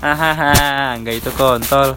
hahaha nggak itu kontol.